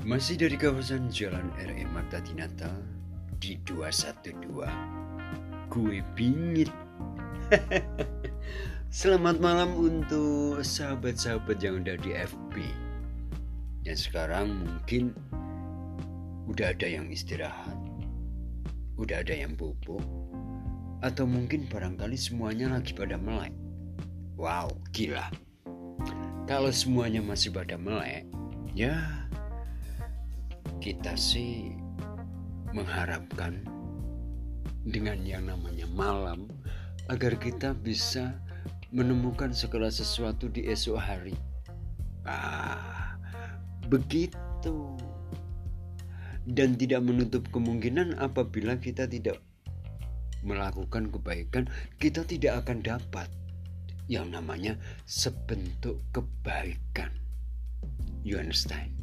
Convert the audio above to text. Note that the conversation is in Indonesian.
Masih dari kawasan Jalan RE Marta Dinata di 212 Gue bingit Selamat malam untuk sahabat-sahabat yang udah di FB Dan sekarang mungkin udah ada yang istirahat Udah ada yang bobo Atau mungkin barangkali semuanya lagi pada melek. Wow, gila. Kalau semuanya masih pada melek Ya kita sih mengharapkan dengan yang namanya malam agar kita bisa menemukan segala sesuatu di esok hari. Ah, begitu. Dan tidak menutup kemungkinan apabila kita tidak melakukan kebaikan, kita tidak akan dapat yang namanya sebentuk kebaikan. You understand?